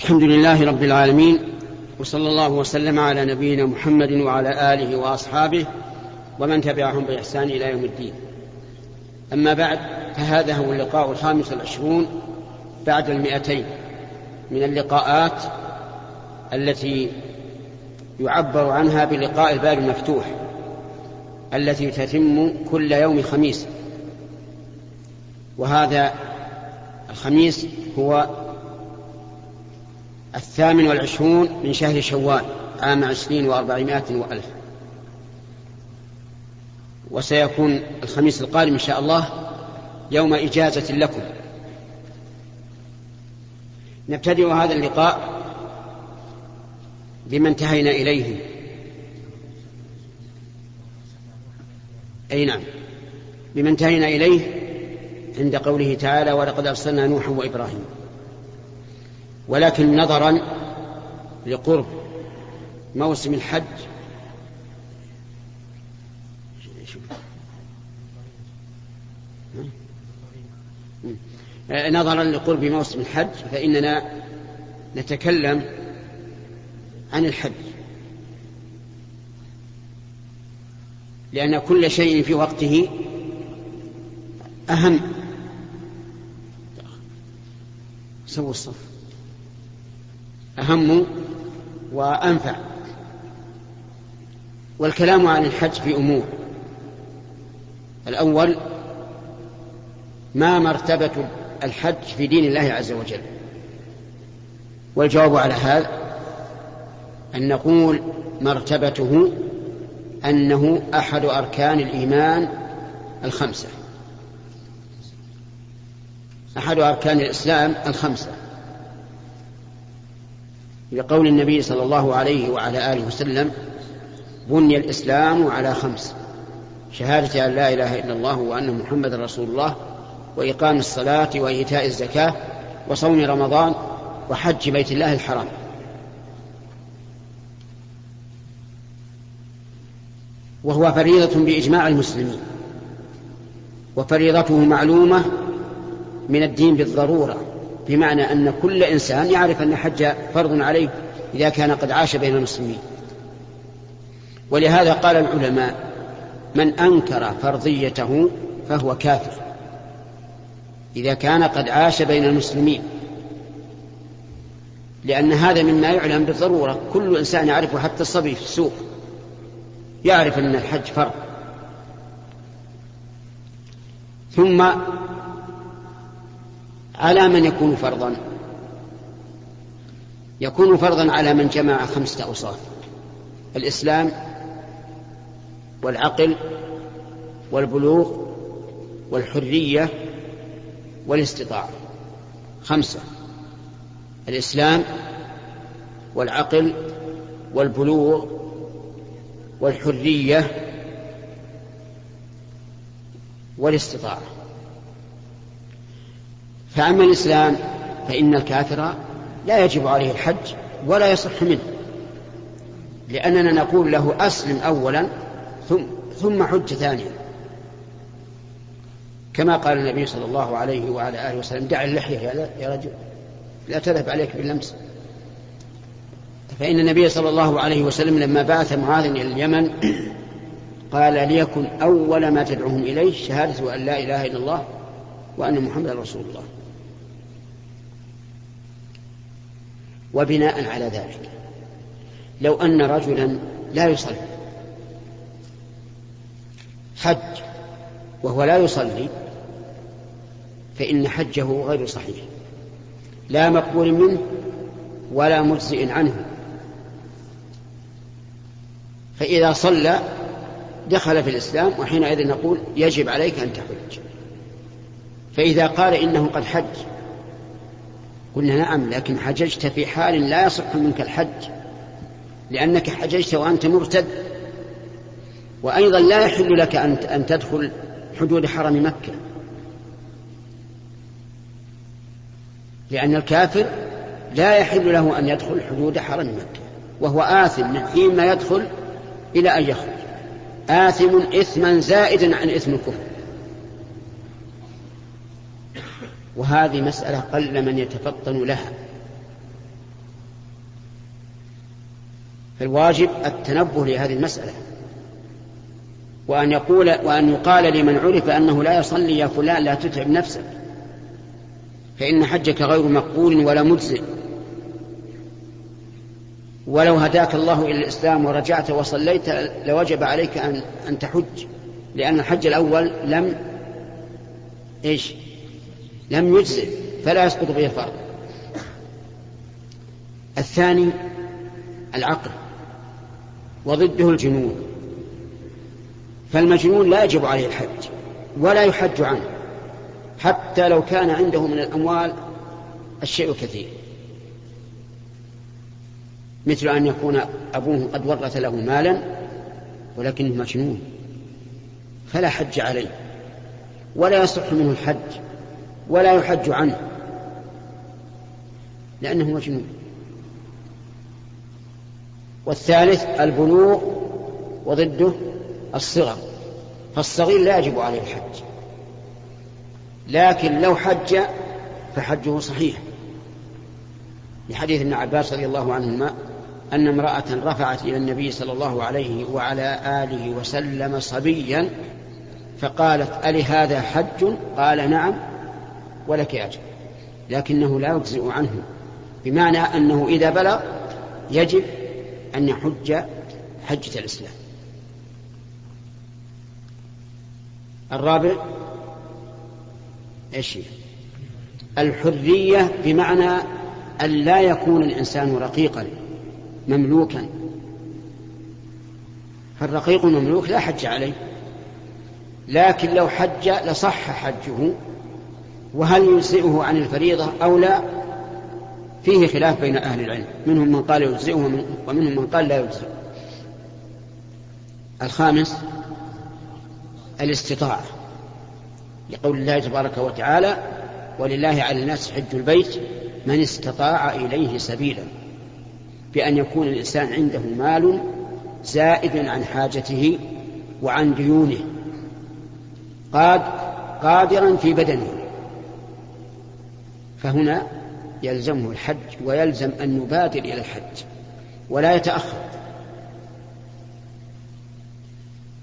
الحمد لله رب العالمين وصلى الله وسلم على نبينا محمد وعلى آله وأصحابه ومن تبعهم بإحسان إلى يوم الدين. أما بعد فهذا هو اللقاء الخامس والعشرون بعد المئتين من اللقاءات التي يعبر عنها بلقاء الباب المفتوح التي تتم كل يوم خميس. وهذا الخميس هو الثامن والعشرون من شهر شوال عام عشرين وأربعمائة وألف. وسيكون الخميس القادم إن شاء الله يوم إجازة لكم. نبتدئ هذا اللقاء بما انتهينا إليه. أي نعم. بما انتهينا إليه عند قوله تعالى ولقد أرسلنا نوحا وإبراهيم. ولكن نظرا لقرب موسم الحج. نظرا لقرب موسم الحج فإننا نتكلم عن الحج. لأن كل شيء في وقته أهم. سووا الصف. أهم وأنفع. والكلام عن الحج في أمور. الأول ما مرتبة الحج في دين الله عز وجل. والجواب على هذا أن نقول مرتبته أنه أحد أركان الإيمان الخمسة. أحد أركان الإسلام الخمسة. لقول النبي صلى الله عليه وعلى آله وسلم بني الإسلام على خمس شهادة أن لا إله إلا الله وأن محمد رسول الله وإقام الصلاة وإيتاء الزكاة وصوم رمضان وحج بيت الله الحرام. وهو فريضة بإجماع المسلمين وفريضته معلومة من الدين بالضرورة. بمعنى أن كل إنسان يعرف أن الحج فرض عليه إذا كان قد عاش بين المسلمين. ولهذا قال العلماء من أنكر فرضيته فهو كافر. إذا كان قد عاش بين المسلمين. لأن هذا مما يعلم بالضرورة. كل إنسان يعرفه حتى الصبي في السوق. يعرف أن الحج فرض. ثم على من يكون فرضا. يكون فرضا على من جمع خمسة أوصاف. الإسلام والعقل والبلوغ والحرية والاستطاعة. خمسة. الإسلام والعقل والبلوغ والحرية والاستطاعة. فأما الإسلام فإن الكافر لا يجب عليه الحج ولا يصح منه لأننا نقول له أسلم أولا ثم ثم حج ثانيا. كما قال النبي صلى الله عليه وعلى آله وسلم دع اللحية يا رجل لا تذهب عليك باللمس. فإن النبي صلى الله عليه وسلم لما بعث معاذ إلى اليمن قال ليكن أول ما تدعوهم إليه شهادة أن لا إله إلا الله وأن محمدا رسول الله. وبناء على ذلك. لو أن رجلا لا يصلي حج وهو لا يصلي فإن حجه غير صحيح. لا مقبول منه ولا مجزئ عنه. فإذا صلى دخل في الإسلام وحينئذ نقول يجب عليك أن تحج. فإذا قال إنه قد حج قلنا نعم لكن حججت في حال لا يصح منك الحج لأنك حججت وأنت مرتد. وأيضا لا يحل لك أن تدخل حدود حرم مكة لأن الكافر لا يحل له أن يدخل حدود حرم مكة وهو آثم من حين ما يدخل إلى أن يخرج. آثم إثما زائدا عن إثم الكفر. وهذه مسألة قل من يتفطن لها. فالواجب التنبه لهذه المسألة. وأن يقول وأن يقال لمن عرف أنه لا يصلي يا فلان لا تتعب نفسك. فإن حجك غير مقبول ولا مجزئ. ولو هداك الله إلى الإسلام ورجعت وصليت لوجب عليك أن أن تحج. لأن الحج الأول لم إيش؟ لم يجزئ فلا يسقط به الفرض الثاني العقل وضده الجنون. فالمجنون لا يجب عليه الحج ولا يحج عنه حتى لو كان عنده من الأموال الشيء الكثير. مثل أن يكون أبوه قد ورث له مالا ولكنه مجنون فلا حج عليه ولا يصح منه الحج. ولا يحج عنه. لأنه مجنون. والثالث البلوغ وضده الصغر. فالصغير لا يجب عليه الحج. لكن لو حج فحجه صحيح. لحديث ابن عباس رضي الله عنهما أن امرأة رفعت إلى النبي صلى الله عليه وعلى آله وسلم صبيا فقالت ألي هذا حج؟ قال نعم. ولك أجر لكنه لا يجزئ عنه بمعنى أنه إذا بلغ يجب أن يحج حجة الإسلام. الرابع إيش الحرية بمعنى أن لا يكون الإنسان رقيقا مملوكا. فالرقيق المملوك لا حج عليه لكن لو حج لصح حجه وهل يجزئه عن الفريضة أو لا؟ فيه خلاف بين أهل العلم. منهم من قال يجزئه ومنهم من قال لا يجزئه. الخامس الاستطاعة. لقول الله تبارك وتعالى ولله على الناس حج البيت من استطاع إليه سبيلا. بأن يكون الإنسان عنده مال زائد عن حاجته وعن ديونه. قاد قادرا في بدنه. فهنا يلزمه الحج ويلزم أن يبادر إلى الحج ولا يتأخر.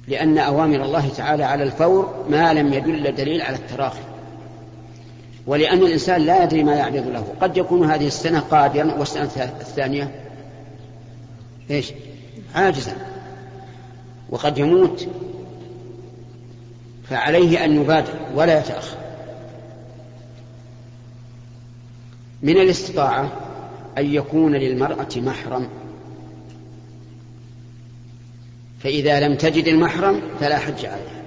لأن أوامر الله تعالى على الفور ما لم يدل دليل على التراخي. ولأن الإنسان لا يدري ما يعرض له. قد يكون هذه السنة قادرا والسنة الثانية إيش؟ عاجزا. وقد يموت. فعليه أن يبادر ولا يتأخر. من الاستطاعة أن يكون للمرأة محرم. فإذا لم تجد المحرم فلا حج عليها.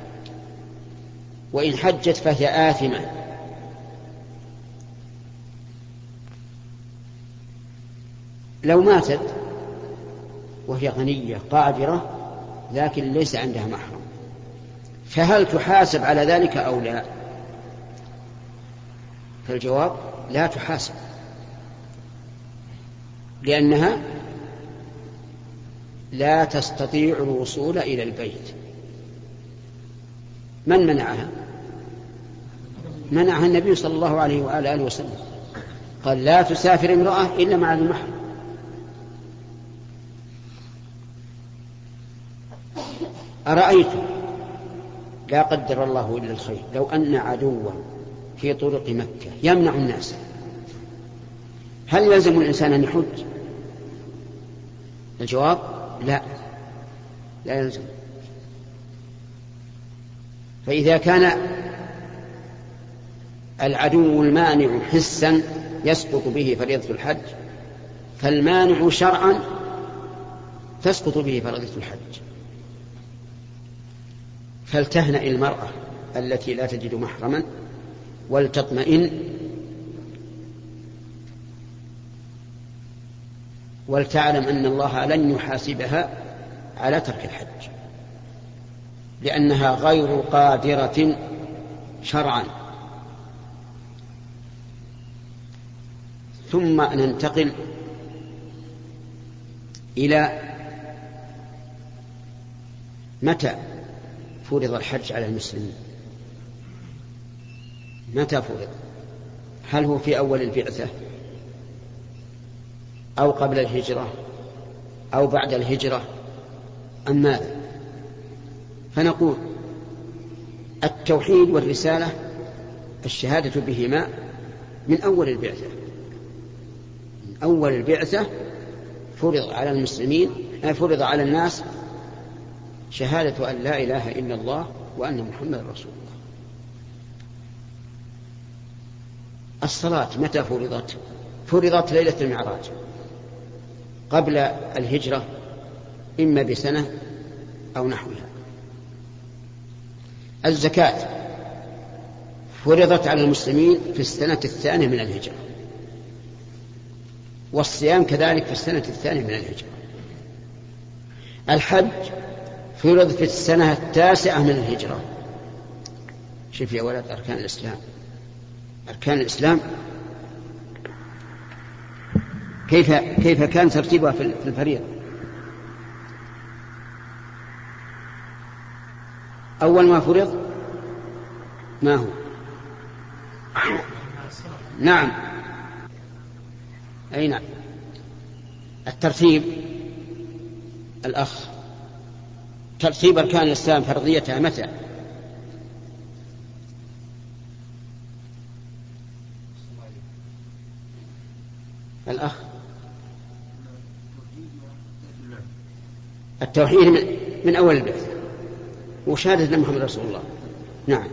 وإن حجت فهي آثمة. لو ماتت وهي غنية قادرة لكن ليس عندها محرم فهل تحاسب على ذلك أو لا؟ فالجواب لا تحاسب. لأنها لا تستطيع الوصول إلى البيت. من منعها؟ منعها النبي صلى الله عليه وآله وسلم. قال لا تسافر امرأة إلا مع المحرم. أرأيتم؟ لا قدر الله إلا الخير. لو أن عدوا في طرق مكة يمنع الناس. هل يلزم الإنسان أن يحج؟ الجواب لا لا يلزم. فإذا كان العدو المانع حسا يسقط به فريضة الحج فالمانع شرعا تسقط به فريضة الحج. فلتهنأ المرأة التي لا تجد محرما ولتطمئن ولتعلم أن الله لن يحاسبها على ترك الحج لأنها غير قادرة شرعا. ثم ننتقل إلى متى فرض الحج على المسلمين. متى فرض؟ هل هو في أول البعثة أو قبل الهجرة؟ أو بعد الهجرة؟ أم ماذا؟ فنقول التوحيد والرسالة الشهادة بهما من أول البعثة. من أول البعثة فرض على المسلمين فرض على الناس شهادة أن لا إله إلا الله وأن محمد رسول الله. الصلاة متى فرضت؟ فرضت ليلة المعراج. قبل الهجرة إما بسنة أو نحوها. الزكاة فرضت على المسلمين في السنة الثانية من الهجرة. والصيام كذلك في السنة الثانية من الهجرة. الحج فرض في السنة التاسعة من الهجرة. شوف يا ولد أركان الإسلام. أركان الإسلام؟ كيف كيف كان ترتيبها في الفريضة أول ما فرض ما هو؟ نعم. أي نعم. الترتيب الأخ. ترتيب أركان الإسلام فرضيتها متى؟ الأخ. التوحيد من, من أول البعثة وشهادة أن محمد رسول الله. نعم.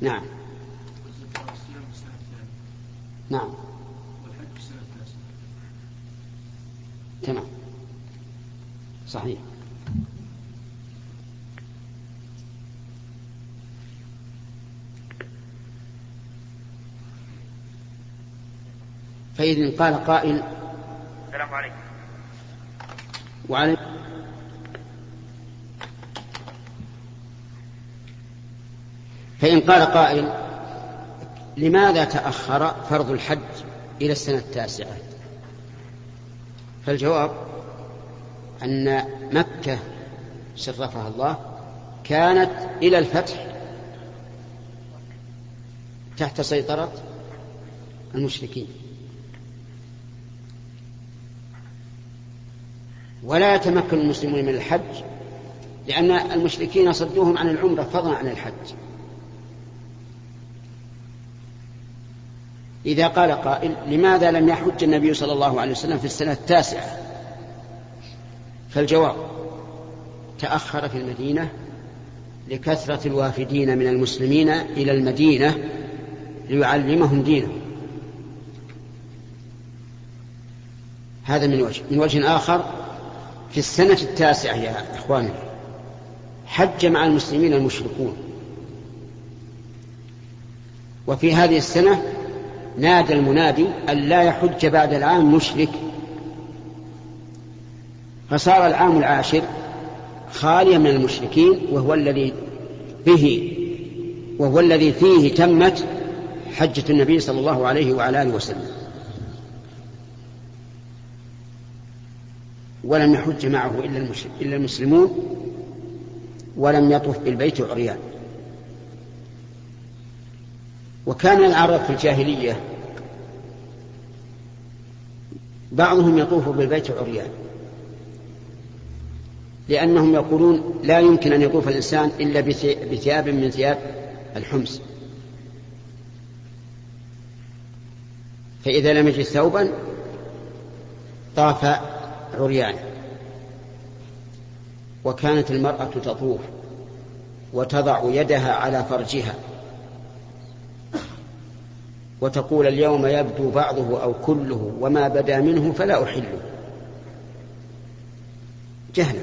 نعم. نعم. تمام. صحيح. فإذا قال قائل. السلام عليكم. وعليكم فإن قال قائل لماذا تأخر فرض الحج إلى السنة التاسعة؟ فالجواب أن مكة شرفها الله كانت إلى الفتح تحت سيطرة المشركين. ولا يتمكن المسلمون من الحج لأن المشركين صدوهم عن العمرة فضلا عن الحج. إذا قال قائل لماذا لم يحج النبي صلى الله عليه وسلم في السنة التاسعة؟ فالجواب تأخر في المدينة لكثرة الوافدين من المسلمين إلى المدينة ليعلمهم دينهم. هذا من وجه من وجه آخر في السنة التاسعة يا إخواني حج مع المسلمين المشركون. وفي هذه السنة نادى المنادي أن لا يحج بعد العام مشرك. فصار العام العاشر خاليا من المشركين وهو الذي به وهو الذي فيه تمت حجة النبي صلى الله عليه وعلى آله وسلم. ولم يحج معه إلا, المسلمون ولم يطف بالبيت عريان. وكان العرب في الجاهلية بعضهم يطوف بالبيت عريان لأنهم يقولون لا يمكن أن يطوف الإنسان إلا بثياب من ثياب الحمص. فإذا لم يجد ثوبا طاف عريان. وكانت المرأة تطوف وتضع يدها على فرجها وتقول اليوم يبدو بعضه أو كله وما بدا منه فلا أحله جهلا.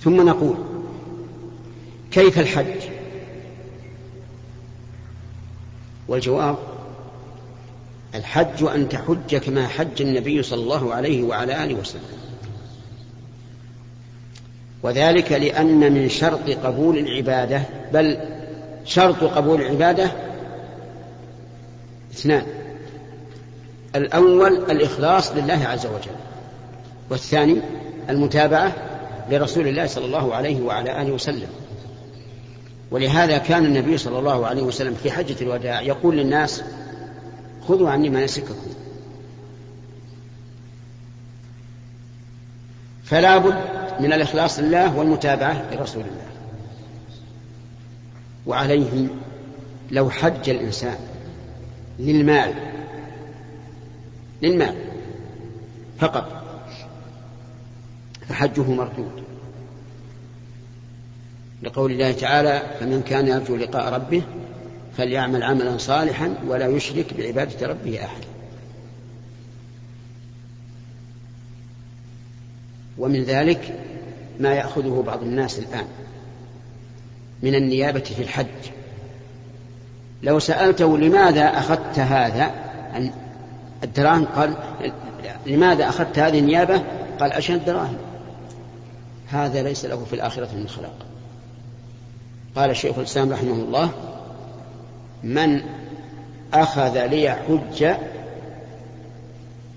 ثم نقول كيف الحج؟ والجواب الحج أن تحج كما حج النبي صلى الله عليه وعلى آله وسلم. وذلك لأن من شرط قبول العبادة بل شرط قبول العبادة اثنان. الأول الإخلاص لله عز وجل والثاني المتابعة لرسول الله صلى الله عليه وعلى آله وسلم. ولهذا كان النبي صلى الله عليه وسلم في حجة الوداع يقول للناس خذوا عني مناسككم. فلا بد من الإخلاص لله والمتابعة لرسول الله. وعليه لو حج الإنسان للمال للمال فقط فحجه مردود. لقول الله تعالى فمن كان يرجو لقاء ربه فليعمل عملا صالحا ولا يشرك بعبادة ربه أحدا ومن ذلك ما يأخذه بعض الناس الآن من النيابة في الحج. لو سألته لماذا أخذت هذا الدراهم قال لماذا أخذت هذه النيابة؟ قال عشان الدراهم هذا ليس له في الآخرة من خلاق. قال الشيخ الإسلام رحمه الله من أخذ ليحج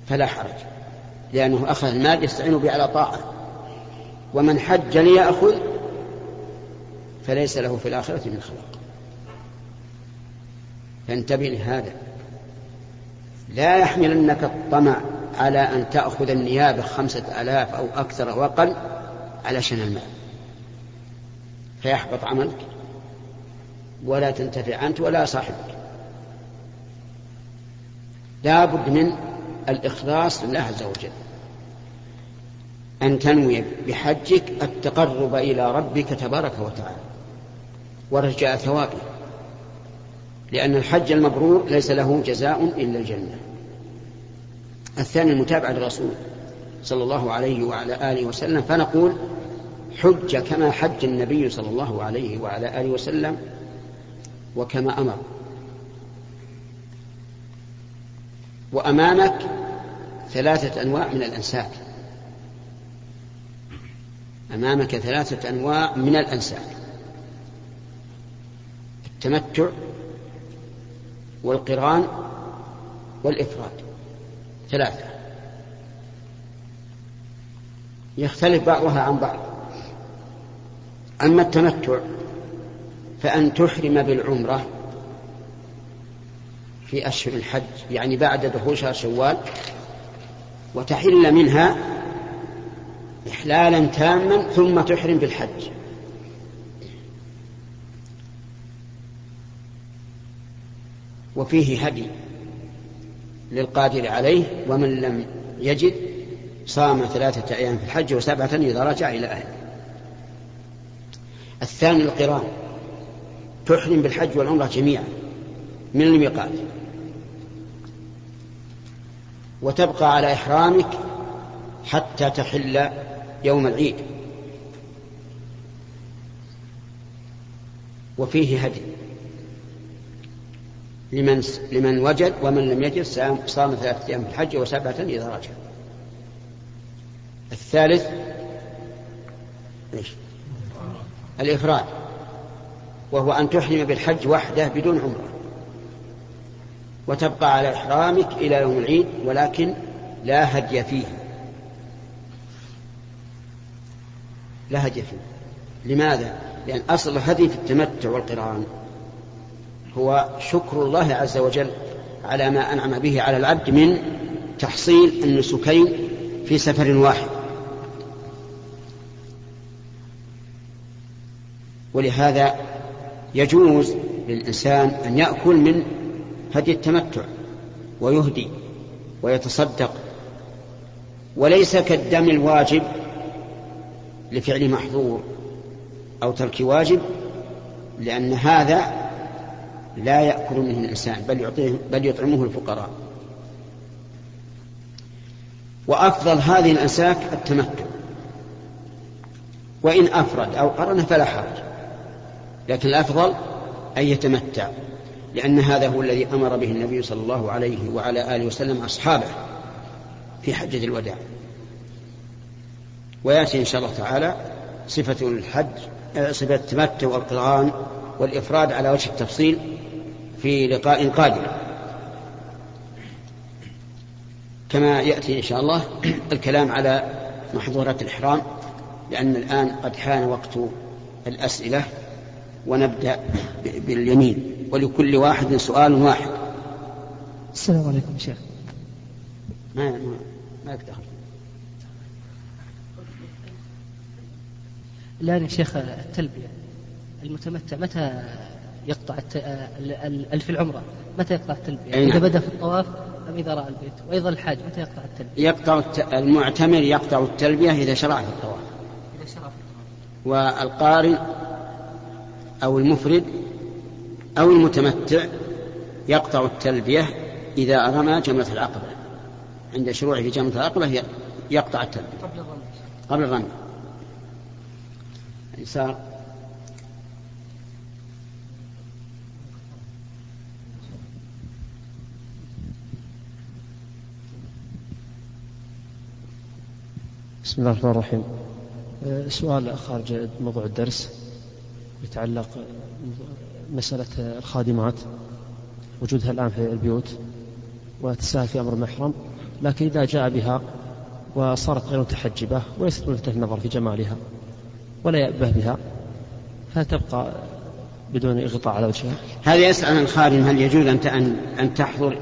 فلا حرج لأنه أخذ المال يستعين به على طاعة ومن حج ليأخذ فليس له في الآخرة من خلاق. فانتبه لهذا. لا يحملنك الطمع على أن تأخذ النيابة خمسة آلاف أو أكثر أو أقل علشان المال. فيحبط عملك. ولا تنتفع أنت ولا صاحبك. لا بد من الإخلاص لله عز وجل. أن تنوي بحجك التقرب إلى ربك تبارك وتعالى. ورجاء ثوابه. لأن الحج المبرور ليس له جزاء إلا الجنة. الثاني المتابعة للرسول صلى الله عليه وعلى آله وسلم فنقول حج كما حج النبي صلى الله عليه وعلى آله وسلم وكما أمر. وأمامك ثلاثة أنواع من الأنساك أمامك ثلاثة أنواع من الأنساك التمتع والقران والإفراد. ثلاثة. يختلف بعضها عن بعض. أما التمتع فأن تحرم بالعمرة في أشهر الحج يعني بعد دخول شهر شوال وتحل منها إحلالا تاما ثم تحرم بالحج. وفيه هدي للقادر عليه ومن لم يجد صام ثلاثة أيام في الحج وسبعة إذا رجع إلى أهله. الثاني القران. تحرم بالحج والعمرة جميعا من الميقات. وتبقى على إحرامك حتى تحل يوم العيد. وفيه هدي. لمن لمن وجد ومن لم يجد صام ثلاثة أيام في الحج وسبعة إذا رجع. الثالث إيش؟ الإفراد. وهو أن تحرم بالحج وحده بدون عمرة. وتبقى على إحرامك إلى يوم العيد ولكن لا هدي فيه. لا هدي فيه. لماذا؟ لأن أصل الهدي في التمتع والقران هو شكر الله عز وجل على ما أنعم به على العبد من تحصيل النسكين في سفر واحد. ولهذا يجوز للإنسان أن يأكل من هدي التمتع ويهدي ويتصدق وليس كالدم الواجب لفعل محظور أو ترك واجب لأن هذا لا يأكل منه الإنسان بل يعطيه بل يطعمه الفقراء. وأفضل هذه الأنساك التمتع وإن أفرد أو قرن فلا حرج. لكن الأفضل أن يتمتع لأن هذا هو الذي أمر به النبي صلى الله عليه وعلى آله وسلم أصحابه في حجة الوداع. ويأتي إن شاء الله تعالى صفة الحج صفة التمتع والقرآن والإفراد على وجه التفصيل في لقاء قادم. كما يأتي إن شاء الله الكلام على محظورات الإحرام لأن الآن قد حان وقت الأسئلة. ونبدأ باليمين ولكل واحد سؤال واحد السلام عليكم شيخ ما ما ما دخل الآن يا شيخ التلبية المتمتع متى يقطع الت... في العمرة متى يقطع التلبية؟ إذا نعم. بدأ في الطواف أم إذا رأى البيت؟ وأيضا الحاج متى يقطع التلبية؟ يقطع الت... المعتمر يقطع التلبية إذا شرع في الطواف. إذا شرع في الطواف. والقارئ أو المفرد أو المتمتع يقطع التلبية إذا رمى جمرة العقبة. عند شروعه في جمرة العقبة يقطع التلبية. قبل الرمي قبل الرمي يسار. بسم الله الرحمن الرحيم. أه، سؤال خارج موضوع الدرس. يتعلق مسألة الخادمات وجودها الآن في البيوت وتساهل في أمر المحرم لكن إذا جاء بها وصارت غير متحجبة وليست ملفتة النظر في جمالها ولا يأبه بها فتبقى بدون غطاء على وجهها. هذا يسأل عن الخادم هل يجوز أن أن تحضر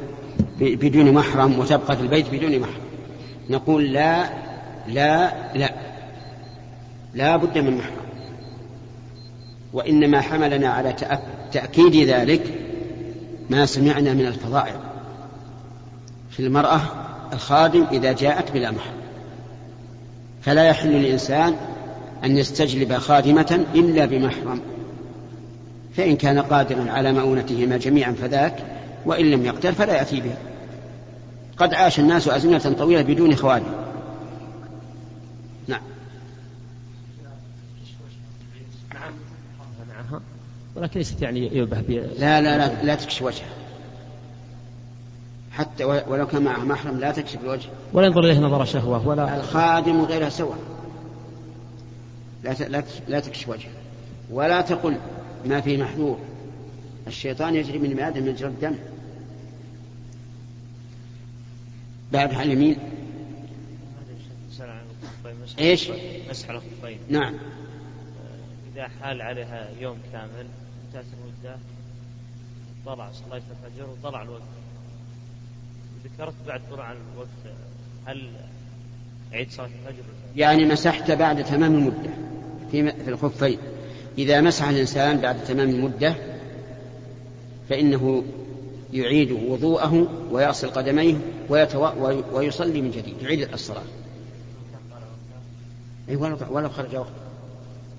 بدون محرم وتبقى في البيت بدون محرم؟ نقول لا لا لا. لا بد من محرم. وإنما حملنا على تأكيد ذلك ما سمعنا من الفضائل في المرأة الخادم إذا جاءت بلا محرم فلا يحل للإنسان أن يستجلب خادمة إلا بمحرم فإن كان قادرا على مؤونتهما جميعا فذاك وإن لم يقدر فلا يأتي بها قد عاش الناس أزمنة طويلة بدون خوادم نعم. ولكن ليست يعني يبه لا لا لا لا تكشف وجهه. حتى ولو كان معه محرم لا تكشف الوجه. ولا ينظر إليه نظر شهوة ولا الخادم غيرها سواء لا لا لا تكشف وجهه. ولا تقل ما فيه محذور. الشيطان يجري من آدم مجرى الدم. بعد على اليمين. إيش؟ مسح الخفين نعم. إذا حال عليها يوم كامل انتهت المدة طلع صلاة الفجر وطلع الوقت. ذكرت بعد طلوع الوقت هل عيد صلاة الفجر؟ يعني مسحت بعد تمام المدة. في في الخفين إذا مسح الإنسان بعد تمام المدة فإنه يعيد وضوءه ويغسل قدميه ويتو... ويصلي من جديد. يعيد الصلاة. أي ولو خرج وقت.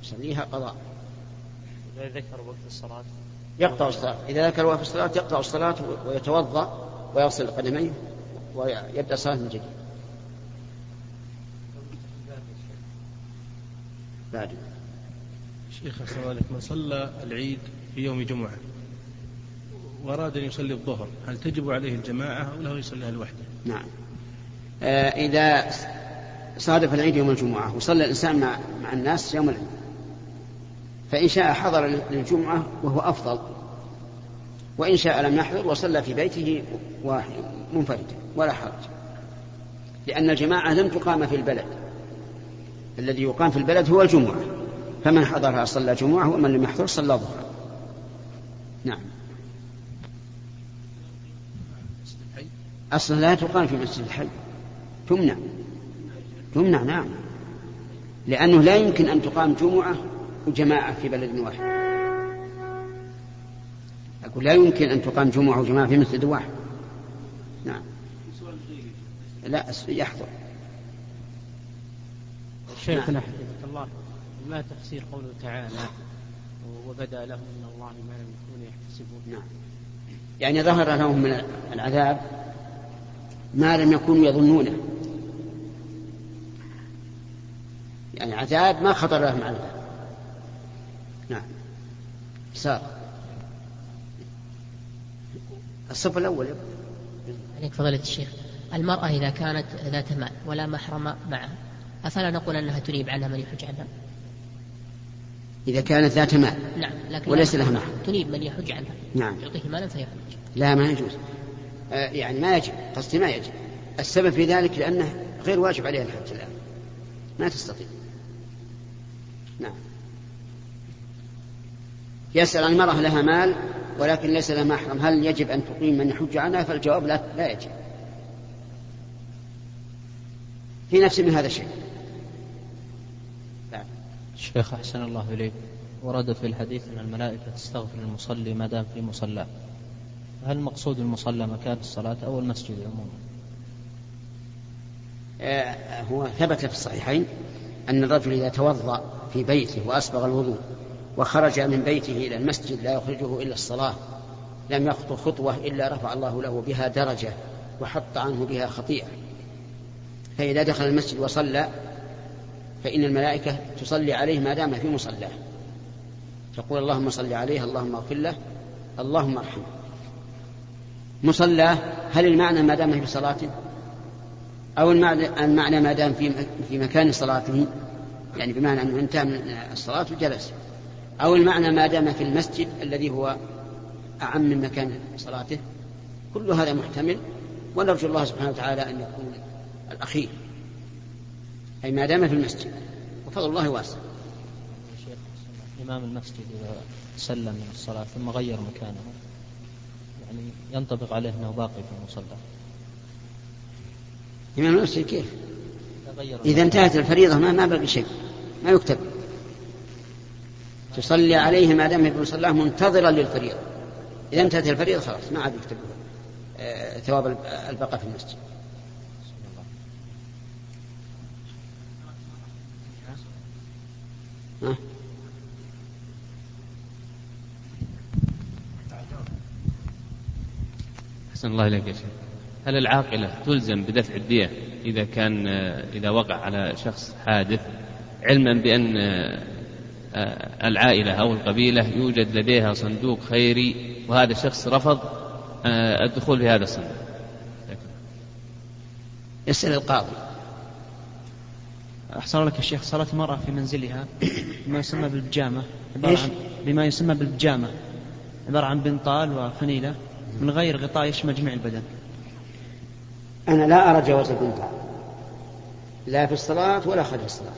يصليها قضاء. ذكر وقت الصلاة. يقطع الصلاة. إذا ذكر وقت الصلاة يقطع الصلاة ويتوضأ ويغسل قدميه ويبدأ الصلاة من جديد. بعد. شيخ السلام من صلى العيد في يوم جمعة وأراد أن يصلي الظهر هل تجب عليه الجماعة أو له يصليها لوحده نعم. آه إذا صادف العيد يوم الجمعة وصلى الإنسان مع, مع الناس يوم العيد فإن شاء حضر للجمعة وهو أفضل. وإن شاء لم يحضر وصلى في بيته منفردا ولا حرج. لأن الجماعة لم تقام في البلد. الذي يقام في البلد هو الجمعة. فمن حضرها صلى جمعة ومن لم يحضر صلى ظهرا نعم. أصلا لا تقام في مسجد الحي. تمنع. تمنع نعم. لأنه لا يمكن أن تقام جمعة وجماعة في بلد واحد. أقول لا يمكن أن تقام جمعة وجماعة في مسجد واحد. نعم. لا يحضر. شيخنا نعم. الله. ما تفسير قوله تعالى؟ وبدأ لهم من الله ما لم يكونوا يحتسبون. نعم. يعني ظهر لهم من العذاب ما لم يكونوا يظنونه. يعني عذاب ما خطر لهم على نعم. سار الصف الأول عليك فضيلة الشيخ. المرأة إذا كانت ذات مال ولا محرم معها أفلا نقول أنها تنيب عنها من يحج عنها إذا كانت ذات مال نعم لكن وليس لها محرم تنيب من يحج عنها نعم. يعطيه مالا فيحج لا ما يجوز. آه يعني ما يجب قصدي ما يجب. السبب في ذلك لأنه غير واجب عليها الحج الآن. ما تستطيع. نعم. يسأل عن المرأة لها مال ولكن ليس لها محرم. هل يجب أن تقيم من يحج عنها؟ فالجواب لا, لا يجب. في نفس من هذا الشيء. الشيخ أحسن الله إليك. ورد في الحديث أن الملائكة تستغفر المصلي ما دام في مصلاه هل المقصود المصلى مكان الصلاة أو المسجد عموما؟ آه هو ثبت في الصحيحين أن الرجل إذا توضأ في بيته وأسبغ الوضوء وخرج من بيته إلى المسجد لا يخرجه إلا الصلاة. لم يخطو خطوة إلا رفع الله له بها درجة وحط عنه بها خطيئة. فإذا دخل المسجد وصلى فإن الملائكة تصلي عليه ما دام في مصلاه. تقول اللهم صل عليه اللهم اغفر له اللهم ارحمه. مصلاه هل المعنى ما دام في صلاته أو المعنى, ما دام في في مكان صلاته؟ يعني بمعنى أنه انتهى من الصلاة وجلس. أو المعنى ما دام في المسجد الذي هو أعم من مكان صلاته كل هذا محتمل ونرجو الله سبحانه وتعالى أن يكون الأخير. أي ما دام في المسجد وفضل الله واسع. إمام المسجد إذا سلم من الصلاة ثم غير مكانه يعني ينطبق عليه أنه باقي في المصلى. إمام المسجد كيف؟ إذا انتهت الفريضة ما ما بقي شيء ما يكتب. تصلي عليه ما دام في مصلاه منتظرا للفريضة. إذا انتهت الفريضة خلاص ما عاد يكتب آه، ثواب البقاء في المسجد. ها؟ أحسن الله إليك يا شيخ. هل العاقلة تلزم بدفع الدية إذا كان إذا وقع على شخص حادث علما بأن العائلة أو القبيلة يوجد لديها صندوق خيري وهذا الشخص رفض الدخول في هذا الصندوق. يسأل القاضي. أحسن لك يا شيخ صلاة المرأة في منزلها بما يسمى بالبجامة. عبارة عن بما يسمى بالبجامة. عبارة عن بنطال وفنيلة من غير غطاء يشمل جميع البدن. أنا لا أرى جواز البنطال. لا في الصلاة ولا خارج الصلاة.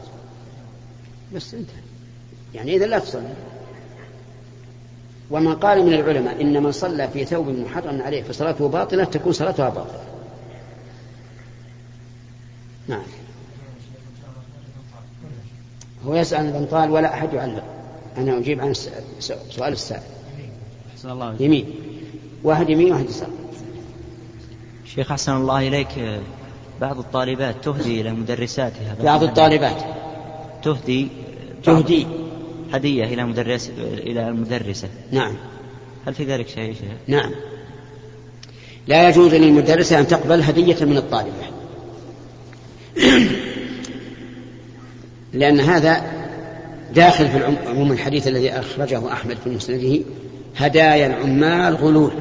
بس انتهى. يعني إذا لا تصلي. ومن قال من العلماء إن من صلى في ثوب محرم عليه فصلاته باطلة تكون صلاتها باطلة. نعم. هو يسأل عن البنطال ولا أحد يعلق. أنا أجيب عن سؤال السائل. الله يمين. واحد يمين واحد يسار. شيخ أحسن الله إليك. بعض الطالبات تهدي إلى مدرساتها بعض الطالبات. تهدي تهدي. هدية إلى مدرس إلى المدرسة. نعم. هل في ذلك شيء؟ نعم. لا يجوز للمدرسة أن تقبل هدية من الطالبة. لأن هذا داخل في عموم الحديث الذي أخرجه أحمد في مسنده هدايا العمال غلول.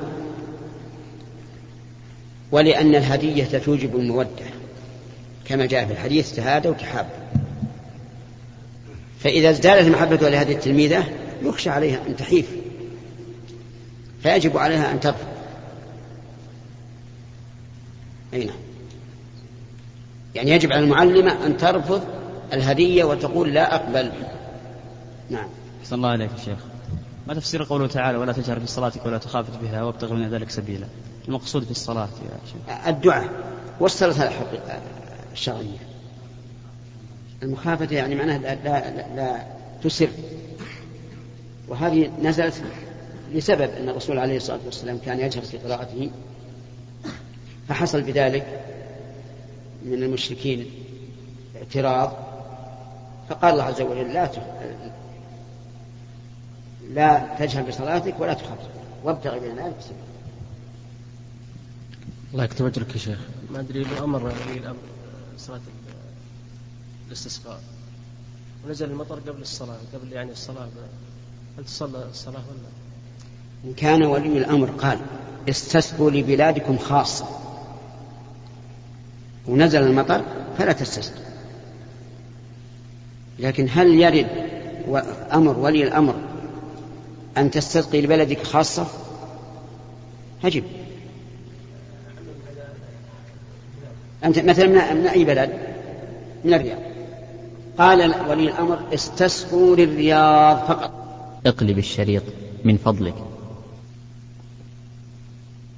ولأن الهدية توجب المودة. كما جاء في الحديث تهادوا وتحابوا فإذا ازدادت المحبة لهذه التلميذة يخشى عليها أن تحيف فيجب عليها أن ترفض. أي نعم. يعني يجب على المعلمة أن ترفض الهدية وتقول لا أقبل. نعم. أحسن الله عليك يا شيخ. ما تفسير قوله تعالى ولا تجهر في صلاتك ولا تخافت بها وابتغ من ذلك سبيلا؟ المقصود في الصلاة يا شيخ. الدعاء والصلاة الشرعية. المخافة يعني معناها لا, لا, لا تسر. وهذه نزلت لسبب أن الرسول عليه الصلاة والسلام كان يجهر في قراءته فحصل بذلك من المشركين اعتراض فقال الله عز وجل لا لا تجهل بصلاتك ولا تخاطب وابتغ بين ذلك سبيلا الله يكتب أجرك يا شيخ. ما أدري لو أمر ولي الامر صلاة الاستسقاء. ونزل المطر قبل الصلاة قبل يعني الصلاة هل تصلى الصلاة ولا؟ إن كان ولي الأمر قال استسقوا لبلادكم خاصة. ونزل المطر فلا تستسقوا. لكن هل يرد أمر ولي الأمر أن تستسقي لبلدك خاصة؟ أجب أنت مثلا من أي بلد؟ من الرياض. قال ولي الأمر استسقوا للرياض فقط. اقلب الشريط من فضلك.